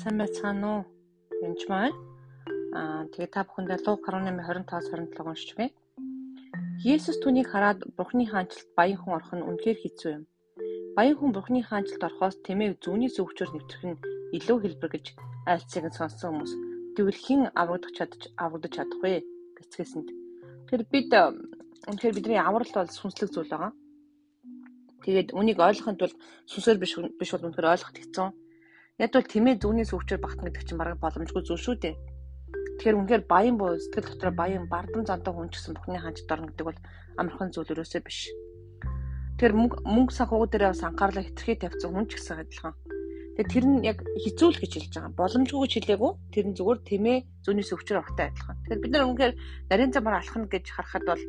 Сайн байцгаана уу? Энд маань аа тэгээ та бүхэндээ Луг 18:25-аас 27 уншиж байна. Есүс түүнийг хараад Бурхны хаанчлалд баян хүн орох нь үнэхээр хэцүү юм. Баян хүн Бурхны хаанчлалд орохоос тэмээ зүүнний зөвчөр нэвтрэх нь илүү хэлбэр гэж айлцыг нь сонссон хүмүүс тэгвэл хэн аврагдах чадж аврагдаж чадах вэ гэцгээсэнд. Тэр бид үнэхээр бидний аврал бол сүнслэг зүйл байгаа. Тэгээд үнийг ойлгохын тулд сүнсээр биш биш бол үнэхээр ойлгоход хэцүү Яг бол тэмээ зүүнний сүвчээр багтна гэдэг чинь бараг боломжгүй зүйл шүү дээ. Тэгэхээр үнэхээр баян буу сэтгэл дотор баян бардам зантай хүн ч гэсэн бүхний ханж дорно гэдэг бол амархан зүйл өрөөсөө биш. Тэгэхээр мөнгө санхуу дээр бас анхаарлаа хэтэрхий тавьсан хүн ч гэсэн адилхан. Тэгээ тэр нь яг хизүүл гэж хэлж байгаа. Боломжгүй гэж хэлээгүй. Тэр нь зүгээр тэмээ зүүнний сүвчээр огтой адилхан. Тэгэхээр бид нар үнэхээр нарийн замаар алхна гэж харахад бол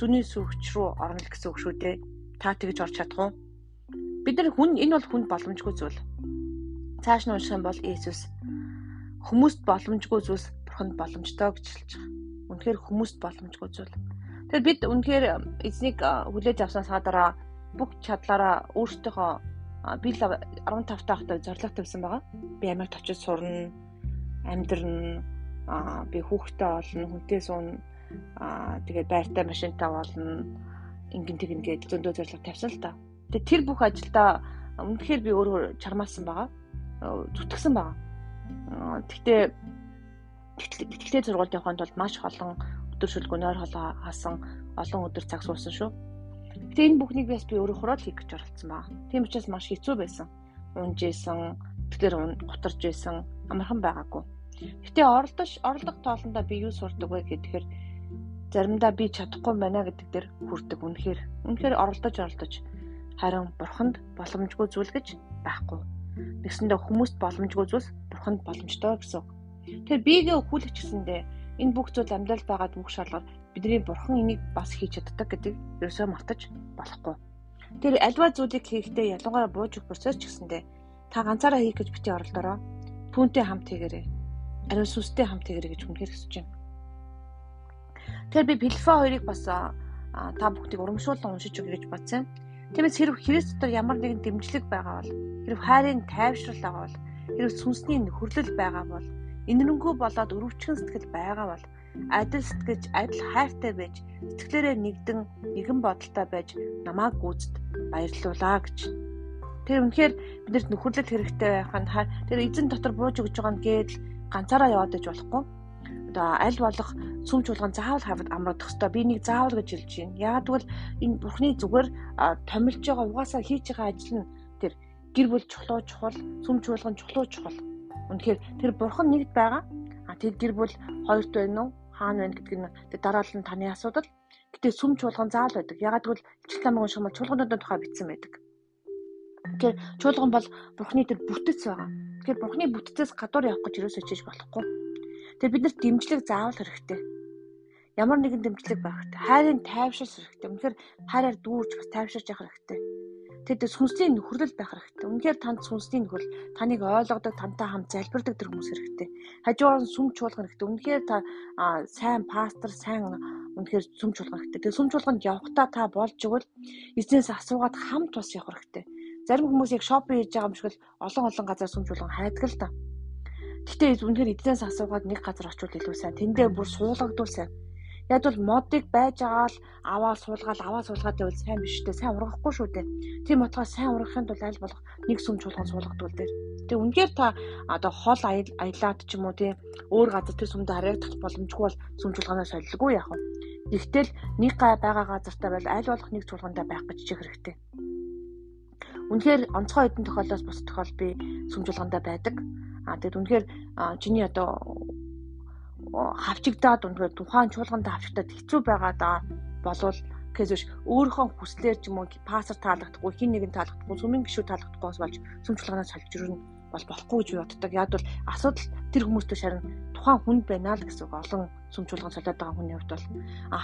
зүүнний сүвч рүү орно гэсэн үг шүү дээ. Та тэгж орч чадах уу? Бид нар хүн энэ бол хүнд боломжгүй зүйл Цааш нь унших юм бол Иесус хүмүүст боломжгүй зүйлс бурханд боломжтой гэж хэлж байгаа. Үнэхээр хүмүүст боломжгүй зүйл. Тэгэхээр бид үнэхээр эзнийг хүлээж авсанасаа дараа бүх чадлаараа өөртөөхөө би л 15 таахтай зорилго тавьсан байгаа. Би Америкт очиж сурна, амьдрна, би хүүхдээ олно, хүнтэй суун, тэгээд байртай машинтай болно. Ингэн тэгнэ гэж зөндөө зорилго тавьсан л та. Тэгээд тэр бүх ажилдаа үнэхээр би өөрөө чармаасан байгаа зүтгэсэн байна. Гэхдээ тэтгэлээ сургуульд явахын тулд маш олон өдөр шүлгөө нойр холоо хасан олон өдөр цаг суусан шүү. Гэтэ энэ бүхнийг бас би өөрөө хурал хийх гэж оролцсон баа. Тийм учраас маш хэцүү байсан. Унжсэн, тэгэхээр гутарж байсан, амархан байгаагүй. Гэтэ оролдож орлого тоолондоо би юу сурдаг вэ гэхээр заримдаа би чадахгүй байна гэдэг дээр хүрдэг үнэхээр. Үнэхээр оролдож оролдож харин бурханд боломжгүй зүйл гэж байхгүй Тэгсэндээ хүмүүст боломжгүй зүйлс бурханд боломжтой гэсэн. Тэгэхээр биегээ өхүүлэх гэсэндээ энэ бүх зүйл амьдрал байгаад бүх шалгаар бидний бурхан энийг бас хийж чаддаг гэдэг ерөөсөө мартаж болохгүй. Тэр альва зүйлийг хийхдээ ялангуяа бууж өгөх процесс ч гэсэндээ та ганцаараа хийх гэж бити оролдороо. Түүнтэй хамт хийгээрэй. Ариун сүнстэй хамт хийгээрэй гэж хүнхээр хүсэж байна. Тэгэхээр би Филиппо хоёрыг бас та бүхнийг урамшуулан уншиж өгье гэж бодсон. Тиймээс хэрэг Христ дотор ямар нэгэн дэмжлэг байгаа бол хэрэг хайрын тайвшрал байгаа бол хэрэг сүнсний нөхөрлөл байгаа бол инэрэнгүй болоод өрөвчгөн сэтгэл байгаа бол адил сэтгэж адил хайртай байж сэтгэлээрээ нэгдэн нэгэн бодолтой байж намааг гүйцэд баярлуулаа гэж. Тэр үнэхээр биднэрт нөхөрлөл хэрэгтэй байх нь тэр эзэн дотор бууж өгж байгаа нь гээд ганцаараа яваад иж болохгүй одоо аль болох сүм чуулган заавал хавд амрагдах хэвээр би нэг заавал гэж хэлж байна. Яг тэгвэл энэ бурхны зүгээр томилж байгаа угаасаа хийж байгаа ажил нь тэр гэр бүл чулуу чухал, сүм чуулган чулуу чухал. Үнэхээр тэр бурхан нэгд байгаа. А тэр гэр бүл хоёрт байна уу? Хаана байна гэдэг нь тэр дараалал нь таны асуудал. Гэтэ сүм чуулган заавал байдаг. Яг тэгвэл ичл намын шиг мал чуулгануудын тухай бичсэн байдаг. Тэгэхээр чуулган бол бурхны тэр бүтэц байгаа. Тэгэхээр бурхны бүтцээс гадуур явах гэж юусоо чиж болохгүй Тэгээ бид нарт дэмжлэг заавал хэрэгтэй. Ямар нэгэн дэмжлэг байх хэрэгтэй. Хайрын тайвширс хэрэгтэй. Үнэхээр хайраар дүүрж бас тайвширж явах хэрэгтэй. Тэгээд сүнслийн нөхөрлөл байх хэрэгтэй. Үнэхээр танд сүнслийн нөхөрлөл таныг ойлгодог, тантай хамт залбирдаг тэр хүмүүс хэрэгтэй. Хажуугаар нь сүм чуулган хэрэгтэй. Үнэхээр та сайн пастор, сайн үнэхээр сүм чуулган хэрэгтэй. Тэгээд сүм чуулганд явахдаа та болж игэл эзнээс асуугаад хамт бас явах хэрэгтэй. Зарим хүмүүс яг шопинг хийж байгаа юм шиг л олон олон газар сүм чуулган хайдаг л та. Гэтэ үнэхээр эднээс асуугаад нэг газар очивол илүү сайн. Тэндээ бүр суулгадвал сайн. Яг бол модыг байж л аваа суулгаад аваа суулгаад байвал сайн биш үү? Сайн ургахгүй шүү дээ. Тийм утгаас сайн ургахын тулд аль болох нэг сүм чуулган суулгадвал дээр. Тэгээ үнээр та одоо хол аялаад ч юм уу тийм өөр газар тэр сүмдээ харагдах боломжгүй бол сүм чуулганаас солилгүй яах вэ? Гэхдээ нэг гай байгаа газартаа бол аль болох нэг чуулгандаа байх гэж чих хэрэгтэй. Үнэхээр онцгой хэдэн тохиолдолд бус тохиол би сүм чуулгандаа байдаг. А тэгэд үнэхээр чиний одоо хавчигдаад үнэхээр тухайн чуулганд хавчигдаад хэцүү байгаа да болвол гэхээс өөрийнхөө хүслээр ч юм уу пассер таалагдахгүй хин нэгэн таалагдахгүй сүмэн гişүү таалагдахгүйс болж сүм чуулганаас ирнэ бол болохгүй гэж боддог. Яг бол асуудал тэр хүмүүстэй шарин тухайн хүнд байна л гэсэн үг. Олон сүм чуулган солиод байгаа хүний хувьд бол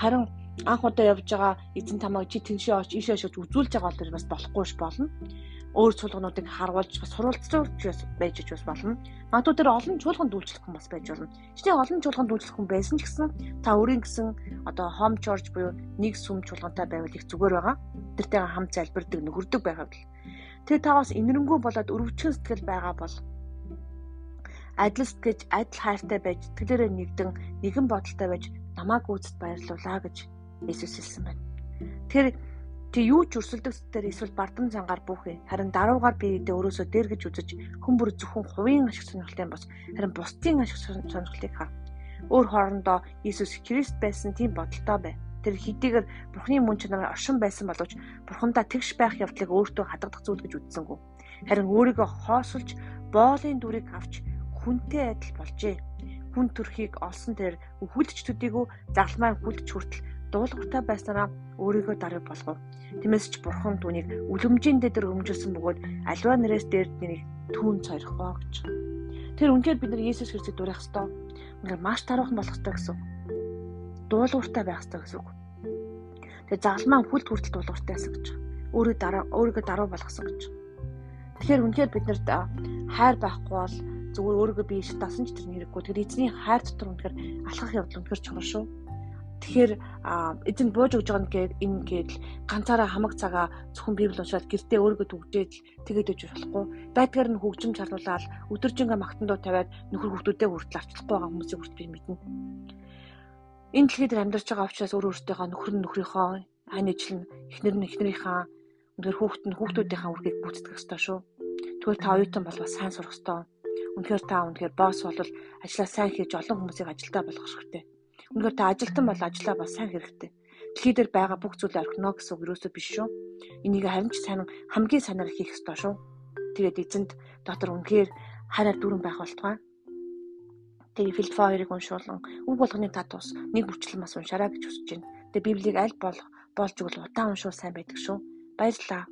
харин анх удаа явж байгаа эзэн тамааг чи тэншээ очиж ийшээ очиж үзүүлж байгаа бол тэр бас болохгүй ш болно өөр чуулгануудыг харуулж бас сурвалжлуулж байж ч бас болно. Магадгүй тэр олон чуулганд үйлчлэх хүн бас байж болно. Чиний олон чуулганд үйлчлэх хүн байсан ч гэсэн та өөрийн гэсэн одоо home church буюу нэг сүм чуулгантай байвал их зүгээр байгаа. Тэртэйгээ хамт залбирдаг нөхөрдөг байгаад л. Тэгээ та бас инэрэнгүй болоод өрөвчөн сэтгэл байгаа бол адил сэтгэж, адил хайртай байж, итгэлээрээ нэгдэн, нэгэн бодолтой байж намааг үүсэд баярлуулаа гэж Иесус хэлсэн байна. Тэр Тэ юу ч өрсөлдөг сэтгэлээр эсвэл бардам зангаар бүхэ. Харин даруугаар биедээ өрөөсөө дэргэж үзэж хүмүүр зөвхөн хувийн ашиг сонирхлын бос харин бусдын ашиг сонирхлыг хар. Өөр хоорондоо Иесус Христ байсан тийм бодолтой бай. Тэр хэдийгээр Бурхны мөн чанараар оршин байсан боловч Бурхандаа тэгш байх явдлыг өөртөө хадгалах зүйл гэж үзсэнгүй. Харин өөрийгөө хоосолж боолын дүрийг авч хүнтэй адил болжээ. Хүн төрхийг олсон тэр үхэлдч төдийгүй загламаа хүлдч хүртэл дуулууртай байснараа өөрийгөө даруй болгов. Тиймээс ч бурхан түүнийг үлэмжийн дээр өмжүүлсэн бөгөөд аливаа нэрээс дээр тэрийг түүн цорихоо гэж. Тэр үнээр бид нар Есүс Христийг дурах ёстой. Үнээр маш таруухан болох ёстой гэсэн. Дуулууртай байх ёстой гэсэн үг. Тэгээ загалмаа хүлд хүртэл дуулууртай байсан гэж. Өөрийгөө дараа өөрийгөө даруй болгосон гэж. Тэгэхээр үнээр бид нарт хайр байхгүй бол зүгээр өөрийгөө би иш дасан ч тэр хэрэггүй. Тэгэхээр эзний хайр дотор үнээр алхах явдал үнээр чухал шүү. Тэгэхээр эзэн бууж өгж байгаа нэгээр энэ гээд ганцаараа хамаг цагаа зөвхөн библ уншаад гэртээ өөрийгөө түгжээд тэгээд өгч болохгүй. Байдгаар нь хөгжим чарлуулаад өдөржингөө магтандуу тавиад нөхөр хүүхдүүдээ хүртэл авчлахгүй байгаа хүмүүсийг хүртэл би мэднэ. Энэ дэлхийд амьдарч байгаа учраас өөр өөртөөгөө нөхөр нь нөхрийнхөө хань ижил нь эхнэр нь эхнэрийнхээ өнөр хүүхэд нь хүүхдүүдийнхээ үргийг гүйцэтгэх ёстой шүү. Тэгвэл та оюутан бол бас сайн сурах ёстой. Үнэхээр та үнэхээр босс бол ажлаа сайн хийж олон хүмүүсийг ажилдаа болгох хэрэгтэй Үнэхээр та ажилтан бол ажлаа бас сайн хэрэгтэй. Дэлхий дээр байгаа бүх зүйлээ орхино гэсэн үг юусоо биш шүү. Энийг харин ч сайн хамгийн санаар хийх ёстой шүү. Тэгээд эзэнд дотор үнэхээр хараар дүүрэн байх болтугай. Тэгээ Филд 2-ыг уншуулан үг болгоны тат ус нэг бүчлэн бас уншаарай гэж хүсэж байна. Тэгээ Библийг аль болох болж игэл удаан уншуул сайн байдаг шүү. Баярлалаа.